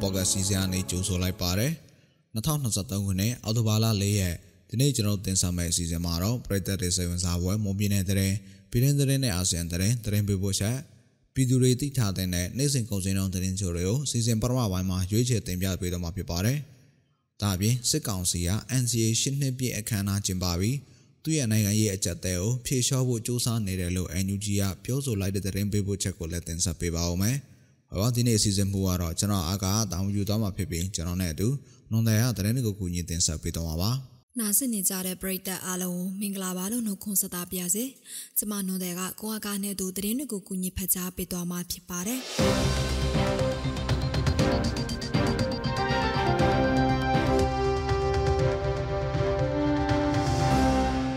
ပေါ့ကတ်စီစဉ်အနေကြိုဆိုလိုက်ပါတယ်2023ခုနှစ်အောက်တိုဘာလ4ရက်ဒီနေ့ကျွန်တော်တင်ဆက်မယ့်အစီအစဉ်မှာတော့ပြည်သက်တွေစိတ်ဝင်စားပွဲမွန်ပြည်နယ်တရင်ပြည်တွင်းတရင်နဲ့အာဆီယံတရင်တရင်ပေးပို့ချက်ပြည်သူတွေသိထားတဲ့နိုင်စဉ်ကုန်စည်နှုန်းတရင်ချိုတွေကိုစီစဉ်ပထမပိုင်းမှာရွေးချယ်တင်ပြပေးတော့မှာဖြစ်ပါတယ်ဒါအပြင်စစ်ကောင်စီက NCA ရှင်းနှစ်ပြည့်အခမ်းအနားကျင်းပပြီးသူ့ရဲ့နိုင်ငံရေးအကြက်တဲကိုဖြေလျှော့ဖို့စူးစမ်းနေတယ်လို့ NUG ကပြောဆိုလိုက်တဲ့သတင်းပေးပို့ချက်ကိုလည်းတင်ဆက်ပေးပါဦးမယ်။ ဟောဒီနေ့အစီအစဉ်မှုကတော့ကျွန်တော်အားကတာဝန်ယူသွားမှာဖြစ်ပြီးကျွန်တော်နဲ့အတူနွန်တယ်ကသတင်းတွေကိုကူညီတင်ဆက်ပေးသွားမှာပါ။နာဆင်နေကြတဲ့ပရိသတ်အားလုံးမင်္ဂလာပါလို့နှုတ်ခွန်းဆက်တာပါစေ။ကျမနွန်တယ်ကကိုအားကနဲ့တူသတင်းတွေကိုကူညီဖတ်ကြားပေးသွားမှာဖြစ်ပါတယ်။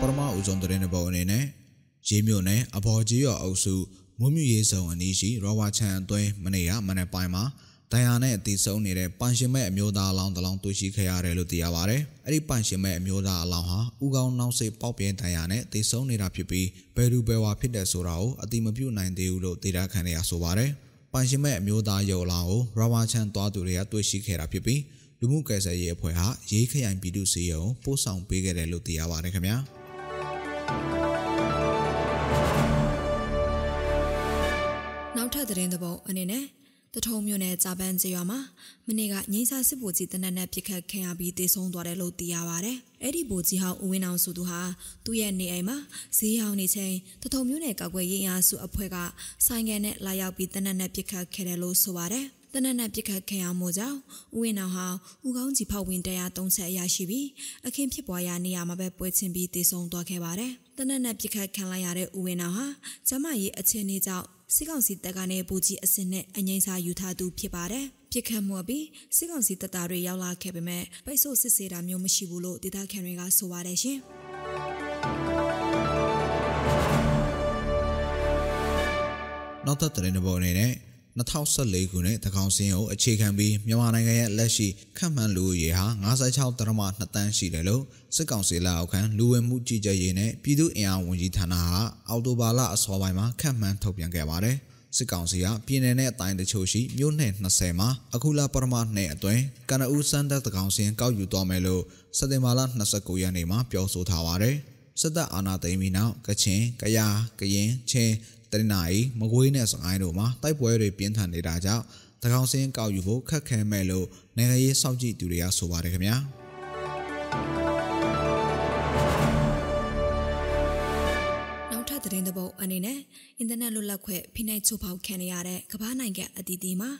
ပရမဦးဆုံးသတင်းတွေပေါ်အနေနဲ့ရေးမြို့နယ်အဘော်ကြီးရော်အုပ်စု မွမြူရေးဆောင်အနီးရှိရောဝါချန်အတွင်းမနေ့ကမနေ့ပိုင်းမှာဒဏ်ရာနဲ့အသေးဆုံးနေတဲ့ပန်ရှင်မဲ့အမျိုးသားအလောင်းတစ်လောင်းတွေ့ရှိခဲ့ရတယ်လို့သိရပါဗျ။အဲ့ဒီပန်ရှင်မဲ့အမျိုးသားအလောင်းဟာဥကောင်းနောက်စိတ်ပေါက်ပြင်းဒဏ်ရာနဲ့အသေးဆုံးနေတာဖြစ်ပြီးဘယ်သူဘယ်ဝါဖြစ်တဲ့ဆိုတာကိုအတိမပြုနိုင်သေးဘူးလို့သိရခံရဆိုပါဗျ။ပန်ရှင်မဲ့အမျိုးသားရုပ်အလောင်းကိုရောဘာချန်သွားသူတွေကတွေ့ရှိခဲ့တာဖြစ်ပြီးလူမှုကယ်ဆယ်ရေးအဖွဲ့ဟာရေးခရိုင်ပြည်သူ့စီရုံပို့ဆောင်ပေးခဲ့တယ်လို့သိရပါတယ်ခင်ဗျာ။ နောက်ထပ်သတင်းသဘောအနေနဲ့တထုံမြို့နယ်ဂျပန်ကျေးရွာမှာမနေ့ကငိမ့်စာစစ်ဗိုလ်ကြီးတနက်နဲ့ပြစ်ခတ်ခံရပြီးတေဆုံးသွားတယ်လို့သိရပါဗျ။အဲ့ဒီဗိုလ်ကြီးဟောင်းဦးဝင်းအောင်ဆိုသူဟာသူ့ရဲ့နေအိမ်မှာဈေးရောင်းနေချိန်တထုံမြို့နယ်ကောက်ွယ်ရေးအားစုအဖွဲ့ကဆိုင်ငယ်နဲ့လာရောက်ပြီးတနက်နဲ့ပြစ်ခတ်ခဲ့တယ်လို့ဆိုပါတယ်။ တနက်နဲ့ပြစ်ခတ်ခံရမှုကြောင့်ဦးဝင်းအောင်ဟာဦးကောင်းကြီးဖောက်ဝင်တရား30အရာရှိပြီးအခင်းဖြစ်ပွားရာနေရာမှာပဲပွဲချင်းပြီးတည်ဆုံသွားခဲ့ပါတယ်။တနက်နဲ့ပြစ်ခတ်ခံလိုက်ရတဲ့ဦးဝင်းအောင်ဟာကျမကြီးအခြေအနေကြောင့်စစ်ကောင်စီတပ်ကနေပူကြီးအစင်နဲ့အငိမ့်စာယူထားသူဖြစ်ပါတယ်။ပြစ်ခတ်မှုပြီးစစ်ကောင်စီတပ်သားတွေရောက်လာခဲ့ပေမဲ့ပိတ်ဆို့စစ်ဆေးတာမျိုးမရှိဘူးလို့ဒေသခံတွေကဆိုပါတယ်ရှင်။နောက်သက်တဲ့ဘောအနေနဲ့ 2014ခုနှစ်တကောင်စင်းကိုအခြေခံပြီးမြန်မာနိုင်ငံရဲ့လက်ရှိခန့်မှန်းလူဦးရေဟာ56.2တန်းရှိတယ်လို့စစ်ကောင်စီလက်အောက်ခံလူဝင်မှုကြီးကြပ်ရေးနဲ့ပြည်သူ့အင်အားဝန်ကြီးဌာနကအော်တိုဘာလအစောပိုင်းမှာခန့်မှန်းထုတ်ပြန်ခဲ့ပါတယ်။စစ်ကောင်စီကပြည်내နဲ့အတိုင်းတချို့ရှိမြို့နယ်20မှာအခုလပထမနှစ်အတွင်းကနဦးစန်းသက်တကောင်စင်းကောက်ယူသွားမယ်လို့စက်တင်ဘာလ29ရက်နေ့မှာပြောဆိုထားပါတယ်။စစ်တပ်အာဏာသိမ်းပြီးနောက်ကချင်၊ကယား၊ကရင်၊ချင်း တနင်္လာရီမကွေးနဲ့စကိုင်းတို့မှာတိုက်ပွဲတွေပြင်းထန်နေတာကြောင့်တကောင်စင်းကောက်ယူဖို့ခက်ခဲမဲ့လို့နိုင်ငံရေးစောင့်ကြည့်သူတွေကဆိုပါတယ်ခင်ဗျာ သတင်းသဘောအနေနဲ့အင်တာနက်လွတ်လပ်ခွင့်ဖိနှိပ်ချုပ်ဖောက်ခံရတဲ့ကမ္ဘာနိုင်ငံအသီးသီးမှာ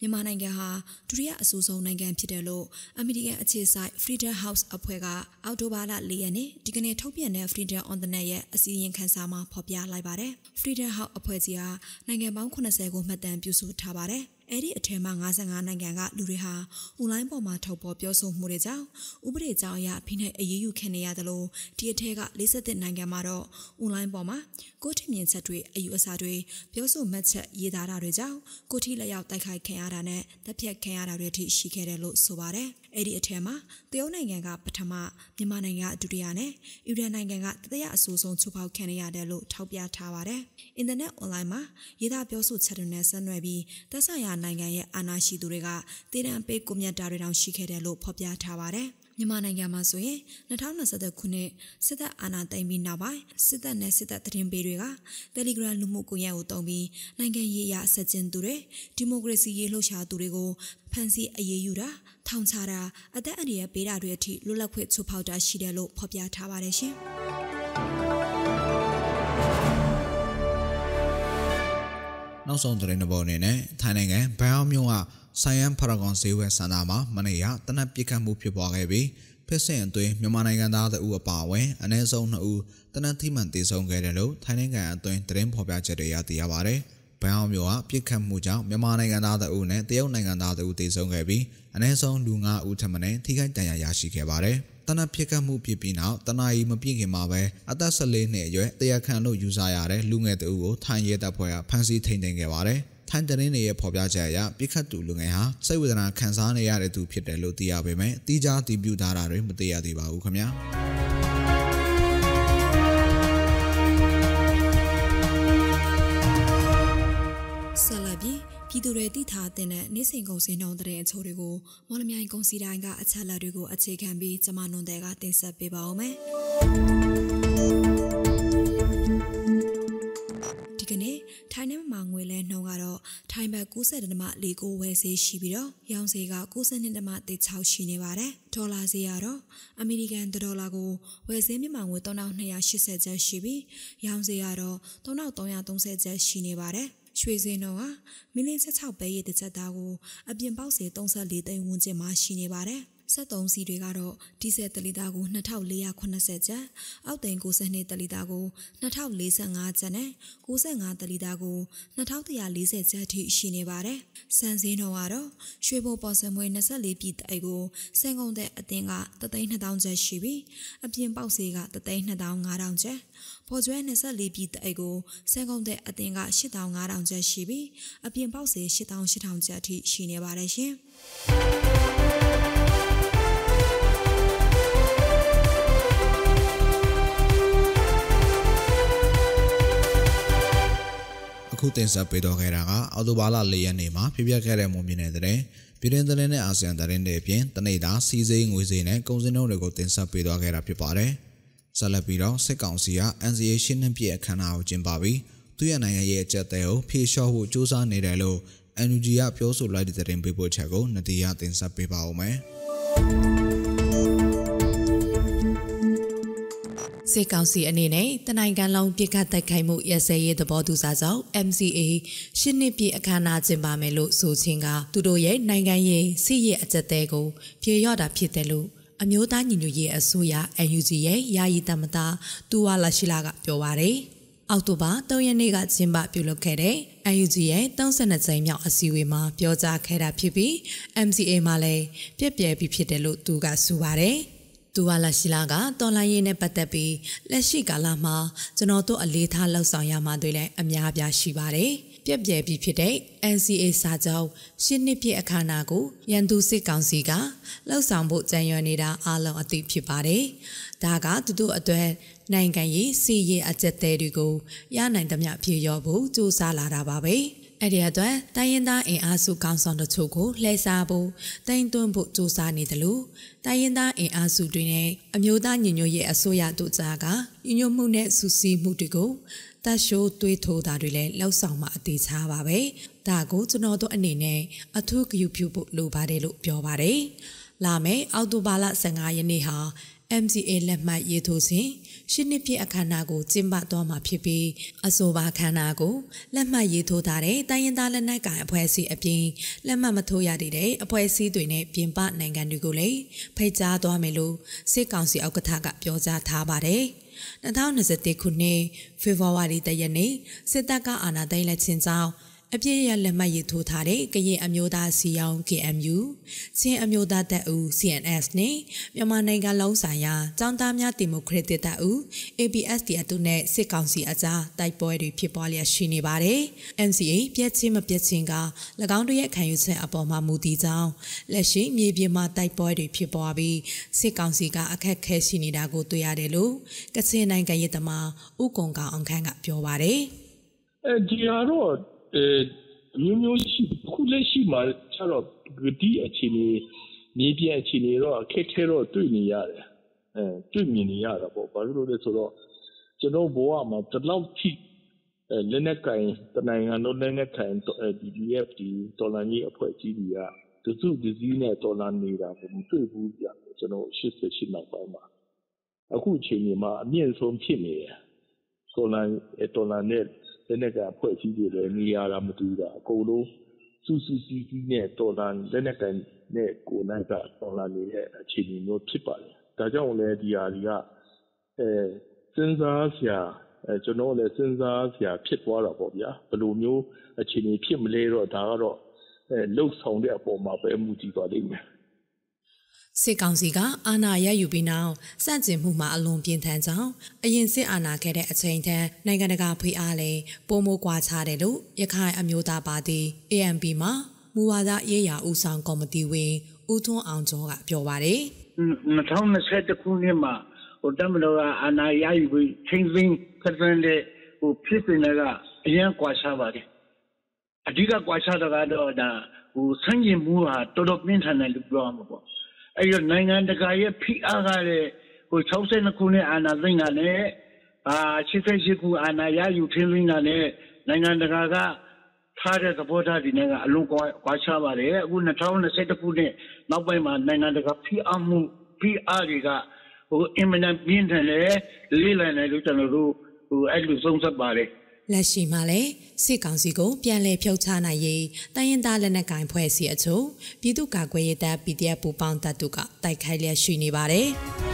မြန်မာနိုင်ငံဟာဒုတိယအဆိုးဆုံးနိုင်ငံဖြစ်တယ်လို့အမေရိကန်အခြေစိုက် Freedom House အဖွဲ့ကအောက်တိုဘာလ၄ရက်နေ့ဒီကနေ့ထုတ်ပြန်တဲ့ Freedom on the Net ရဲ့အစည်းအဝေးခန်းစာမှာဖော်ပြလိုက်ပါတယ်။ Freedom House အဖွဲ့ကြီးဟာနိုင်ငံပေါင်း80ကိုမှတ်တမ်းပြုစုထားပါတယ်။ အဲ့ဒီအထက်မှာ55နိုင်ငံကလူတွေဟာအွန်လိုင်းပေါ်မှာထုတ်ပေါ်ပြောဆိုမှုတွေကြောင့်ဥပဒေကြောင်းအရဖိနှိပ်အရေးယူခံနေရတယ်လို့ဒီအထက်က47နိုင်ငံမှာတော့အွန်လိုင်းပေါ်မှာ ကိုထင်မြင်ချက်တွေအယူအဆတွေပြောဆိုမှတ်ချက်ရေးသားတာတွေကြောင့်ကိုထီလက်ရောက်တိုက်ခိုက်ခံရတာနဲ့တပ်ဖြတ်ခံရတာတွေထိရှိခဲ့တယ်လို့ဆိုပါတယ်။အဲ့ဒီအထက်မှာတရုတ်နိုင်ငံကပထမမြန်မာနိုင်ငံကဒုတိယနဲ့အီရန်နိုင်ငံကတတိယအဆိုးဆုံးချိုးဖောက်ခံရတယ်လို့ထောက်ပြထားပါတယ်။အင်တာနက်အွန်လိုင်းမှာရေးသားပြောဆိုချက်တွေနဲ့ဆက်နွယ်ပြီးသက်ဆိုင်ရာနိုင်ငံရဲ့အာဏာရှိသူတွေကတည်တံပေးကွန်မြတ်တာတွေတောင်ရှိခဲ့တယ်လို့ဖော်ပြထားပါတယ်။ မြန်မာနိုင်ငံမှာဆိုရင်2020ခုနှစ်စစ်တပ်အာဏာသိမ်းပြီးနောက်ပိုင်းစစ်တပ်နဲ့စစ်တပ်သတင်းပေးတွေက Telegram လူမှုကွန်ရက်ကိုတုံးပြီးနိုင်ငံရေးအရဆက်ကျင်းသူတွေဒီမိုကရေစီရေးလှုပ်ရှားသူတွေကိုဖမ်းဆီးအရေးယူတာထောင်ချတာအသက်အန္တရာယ်ပေးတာတွေအထိလွတ်လပ်ခွင့်ချိုးဖောက်တာရှိတယ်လို့ဖော်ပြထားပါတယ်ရှင်။ နောက်ဆုံးသတင်းတစ်ပုဒ်အနေနဲ့ထိုင်းနိုင်ငံဘန်အောင်မြို့ကဆိုင်ယန်ဖရာဂွန်ဈေးဝယ်စင်တာမှာမနေ့ကတနက်ပစ်ခတ်မှုဖြစ်ပွားခဲ့ပြီးဖြစ်စဉ်အတွင်းမြန်မာနိုင်ငံသားတဦးအပါအဝင်အနည်းဆုံး2ဦးတနက်ထိမှန်တေဆုံးခဲ့တယ်လို့ထိုင်းနိုင်ငံအတွင်းသတင်းဖော်ပြချက်တွေရသိရပါဗျ။ဘန်အောင်မြို့ကပြစ်ခတ်မှုကြောင့်မြန်မာနိုင်ငံသားတဦးနဲ့တရုတ်နိုင်ငံသားတဦးတေဆုံးခဲ့ပြီးအနည်းဆုံးလူ9ဦးထပ်မံထိခိုက်ဒဏ်ရာရရှိခဲ့ပါတယ်။ တနက်ဖြစ်ခတ်မှုဖြစ်ပြီးနောက်တနာရီမပြည့်ခင်မှာပဲအသက်14နှစ်အရွယ်တရားခံလို့ယူဆရတဲ့လူငယ်တဦးကိုထိုင်းရဲတပ်ဖွဲ့ကဖမ်းဆီးထိန်သိမ်းခဲ့ပါတယ်။ထိုင်းသတင်းတွေရဲ့ဖော်ပြချက်အရပြစ်ခတ်သူလူငယ်ဟာစိတ်ဝေဒနာခံစားနေရတဲ့သူဖြစ်တယ်လို့သိရပေမဲ့တီးခြားတည်ပြုထားတာတွေမသိရသေးပါဘူးခင်ဗျာ ပြည်သူတွေတည်ထားတဲ့နေ့စဉ်စဉ်ကုန်စင်နှုန်းတဲ့အချို့တွေကိုမော်လမြိုင်ကုန်စီတိုင်းကအချက်လက်တွေကိုအခြေခံပြီးကျမနွန်တဲ့ကတင်ဆက်ပေးပါဦးမယ်ဒီကနေ့ထိုင်းနဲ့မငွေလဲနှုန်းကတော့ထိုင်းဘတ်90.4ကိုဝယ်ဈေးရှိပြီးတော့ရောင်းဈေးက92.6ရှိနေပါတယ်ဒေါ်လာဈေးကတော့အမေရိကန်ဒေါ်လာကိုဝယ်ဈေးမြန်မာငွေ3280ကျပ်ရှိပြီးရောင်းဈေးကတော့3330ကျပ်ရှိနေပါတယ် ရွှေစင်းတော့ဟာမီလ16ပဲရည်တစ်ချက်သားကိုအပြင်ပေါက်စေ34သိန်းဝန်းကျင်မှာရှိနေပါတယ် 73စီတွေကတော့ဒီဇယ်တလီတာကို2480ကျပ်အောက်တိန်92တလီတာကို2045ကျပ်နဲ့95တလီတာကို2140ကျပ်ထိရှိနေပါတယ်စံစင်းတော့ကတော့ရွှေဘိုပေါ်စမွေ24ပြည်တိုင်ကိုစံကုန်တဲ့အတင်းက3,2000ကျပ်ရှိပြီးအပြင်ပေါက်စေက3,2500ကျပ်ပေါ်ကျွဲ24ပြည်တိုင်ကိုစံကုန်တဲ့အတင်းက8,500ကျပ်ရှိပြီးအပြင်ပေါက်စေ8,800ကျပ်ထိရှိနေပါတယ်ရှင် ခုတင်ဆက်ပေးတော့ခဲ့တာကအော်တိုဘာလ၄ရက်နေ့မှာဖြစ်ပျက်ခဲ့တဲ့မွန်ပြည်နယ်တဲ့ပြည်တွင်းသတင်းနဲ့အာဆီယံသတင်းတွေအပြင်တနေ့တာစီးစိမ်ငွေစိမ်နဲ့ကုန်စည်နှုန်းတွေကိုတင်ဆက်ပေးသွားခဲ့တာဖြစ်ပါတယ်။ဆက်လက်ပြီးတော့စစ်ကောင်စီက NCA ရှင်းနှင်းပြည့်အခမ်းအနားကိုကျင်းပပြီးသူ့ရဲ့နိုင်ငံရဲ့အကြက်တဲကိုဖြေလျှော့ဖို့စူးစမ်းနေတယ်လို့ NUG ကပြောဆိုလိုက်တဲ့သတင်းပေးပို့ချက်ကိုနတီးရတင်ဆက်ပေးပါဦးမယ်။ စစ်ကောင်စီအနေနဲ့တနိုင်ငံလုံးပြစ်ခတ်တိုက်ခိုက်မှုရစဲရေးသဘောတူစာချုပ် MCA ရှစ်နှစ်ပြည့်အခမ်းအနားကျင်းပမယ်လို့ဆိုချင်းကသူတို့ရဲ့နိုင်ငံရေးစီးရဲအကြက်တဲကိုပြေရော့တာဖြစ်တယ်လို့အမျိုးသားညီညွတ်ရေးအစိုးရ NUG ရဲ့ယာယီတမတာတူဝါလာရှိလာကပြောပါရယ်အောက်တိုဘာ3ရက်နေ့ကကျင်းပပြုလုပ်ခဲ့တဲ့ UNG ရဲ့32ကြိမ်မြောက်အစည်းအဝေးမှာပြောကြားခဲ့တာဖြစ်ပြီး MCA မှာလည်းပြည့်ပြည့်ပြီးဖြစ်တယ်လို့သူကဆိုပါတယ်။ သူဝါလာရှိလာကတော်လိုင်းရေးနဲ့ပတ်သက်ပြီးလက်ရှိကာလမှာကျွန်တော်တို့အလေးထားလှုပ်ဆောင်ရမှာတွေလည်းအများအပြားရှိပါတယ်။ပြက်ပြဲပြီးဖြစ်တဲ့ NCA စာချုပ်ရှင်းနှစ်ပြည့်အခမ်းအနားကိုရန်သူစစ်ကောင်စီကလှုပ်ဆောင်ဖို့ကြံရွယ်နေတာအလုံးအသိဖြစ်ပါတယ်။ဒါကသူတို့အတွက်နိုင်ငံရေးစီရေးအကြက်သေးတွေကိုရနိုင်သမျှဖြေရောဖို့စူးစမ်းလာတာပါပဲ။ အဲ့ဒီအတွက်တိုင်းရင်းသားအင်အားစုကောင်ဆောင်တချို့ကိုလှည့်စားဖို့တိုင်သွင်းဖို့စူးစမ်းနေတယ်လို့တိုင်းရင်းသားအင်အားစုတွေနဲ့အမျိုးသားညီညွတ်ရေးအစိုးရတို့ကြားကညီညွတ်မှုနဲ့စူးစီးမှုတွေကိုတတ်ရှိုးတွေးထိုးတာတွေလည်းလောက်ဆောင်မှအသေးချပါပဲဒါကိုကျွန်တော်တို့အနေနဲ့အထူးဂရုပြုဖို့လိုပါတယ်လို့ပြောပါတယ်လာမယ့်အောက်တိုဘာလ15ရက်နေ့ဟာ MCA လက်မှတ်ရေးထိုးစဉ် ရှစ်နှစ်ပြည့်အခမ်းအနားကိုကျင်းပသွားမှာဖြစ်ပြီးအဆိုပါအခမ်းအနားကိုလက်မှတ်ရေးထိုးထားတဲ့တိုင်းရင်းသားလက်နက်ကိုင်အဖွဲ့အစည်းအပြင်လက်မှတ်မထိုးရသေးတဲ့အဖွဲ့အစည်းတွေနဲ့ပြင်ပနိုင်ငံတွေကိုလည်းဖိတ်ကြားသွားမယ်လို့စစ်ကောင်စီဥက္ကဋ္ဌကပြောကြားထားပါတယ်2021ခုနှစ်ဖေဖော်ဝါရီလရက်နေ့စစ်တပ်ကအာဏာသိမ်းလက်ခြင်းကြောင့် အပြည့်ရလက်မှတ်ရေးထိုးထားတဲ့ကရင်အမျိုးသားစီယောင်း KMU ချင်းအမျိုးသားတပ်ဦး CNS နဲ့မြန်မာနိုင်ငံလုံးဆိုင်ရာចောင်းသားများဒီမိုကရက်တစ်တပ်ဦး ABSD အတူနဲ့စစ်ကောင်စီအကြားတိုက်ပွဲတွေဖြစ်ပွားလျက်ရှိနေပါတယ်။ NCA ပြည့်ချင်းမပြည့်ချင်းက၎င်းတို့ရဲ့ခံယူချက်အပေါ်မှာမူတည်ကြောင်းလက်ရှိမြေပြင်မှာတိုက်ပွဲတွေဖြစ်ပွားပြီးစစ်ကောင်စီကအခက်ခဲရှိနေတာကိုတွေ့ရတယ်လို့ကချင်နိုင်ငံရေးသမားဥကုံကောင်အောင်ခန့်ကပြောပါတယ်။အဲဒီကတော့ အဲအမျိုးမျိုးရှိခုလက်ရှိမှာကျတော့ဒီအခြေအနေမြေပြင်အခြေအနေတော့အခက်ခဲတော့တွေ့နေရတယ်အဲတွေ့မြင်နေရတာပေါ့ဘာလို့လဲဆိုတော့ကျွန်တော်ဘဝမှာတလောက်ထိအဲလက်နက်ကင်တနိုင်ငံလုံးလက်နက်ကင် DDF ဒီဒေါ်လာကြီးအဖွဲ့ကြီးတွေကသူစုဒီစည်းနဲ့ဒေါ်လာနေတာမတွေ့ဘူးပြကျွန်တော်88နောက်ပိုင်းမှာအခုအချိန်မှာအမြင့်ဆုံးဖြစ်နေတယ်ဒေါ်လာဒေါ်လာနဲ့ လက်နက်ကိုင်အဖွဲ့အစည်းတွေလည်း နေရာတာ မတူတာ အကုန်လုံး စုစုစည်းစည်းနဲ့ တော်လှန်လက်နက်ကိုင်နဲ့ ကိုယ်နိုင်က တော်လှန်နေတဲ့ အခြေအနေမျိုး ဖြစ်ပါတယ်။ဒါကြောင့်လည်း ဒီဟာတွေကအဲစဉ်းစားစရာအဲကျွန်တော်လည်း စဉ်းစားစရာ ဖြစ်သွားတာပေါ့ဗျာ။ဘယ်လိုမျိုး အခြေအနေ ဖြစ်မလဲတော့ ဒါကတော့အဲလှုပ်ဆောင်တဲ့အပေါ်မှာပဲ မူတည်ပါလိမ့်မယ်။ စစ်ကောင်စီကအာဏာရယူပြီးနောက်စန့်ကျင်မှုမှာအလွန်ပြင်းထန်ကြောင်းအရင်စစ်အာဏာခဲ့တဲ့အချိန်ထက်နိုင်ငံတကာဖိအားလည်းပိုမိုကွာခြားတယ်လို့ရခိုင်အမျိုးသားပါတီ ANP မှာမူဝါဒရေးရာဦးဆောင်ကော်မတီဝင်ဦးထွန်းအောင်ကျော်ကပြောပါတယ်2020ခုနှစ်မှာဟိုတမတော်ကအာဏာရယူပြီးချင်းစင်းဖက်ဒရယ်တဲ့ဟိုဖြစ်စဉ်တွေကအရင်ကွာခြားပါတယ်အဓိကကွာခြားတာကတော့ဒါဟဟိုဆန့်ကျင်မှုဟာတော်တော်ပြင်းထန်တယ်လို့ပြောရမှာပေါ့ အဲ့တော့နိုင်ငံတကာရဲ့ဖိအားကလည်းဟို62ခုနှစ်အာဏာသိမ်းတာနဲ့အာ88ခုအာဏာရယူထင်းသိမ်းတာနဲ့နိုင်ငံတကာကထားတဲ့သဘောထားဒီနဲ့ကအလုံးကွာခြားပါတယ်အခု2021ခုနှစ်နောက်ပိုင်းမှာနိုင်ငံတကာဖိအားမှုဖိအားတွေကဟိုအင်မတန်ပြင်းထန်တယ်လေးလံတယ်လို့ကျွန်တော်တို့ဟိုအဲ့လိုသုံးသပ်ပါတယ် လက်ရှိမှာလည်းစစ်ကောင်စီကိုပြန်လည်ဖြုတ်ချနိုင်ရေးတိုင်းရင်းသားလက်နက်ကိုင်ဖွဲ့စည်းအချို့ပြည်သူ့ကာကွယ်ရေးတပ် PDF ပူပေါင်းတပ်တို့ကတိုက်ခိုက်လျက်ရှိနေပါတယ်။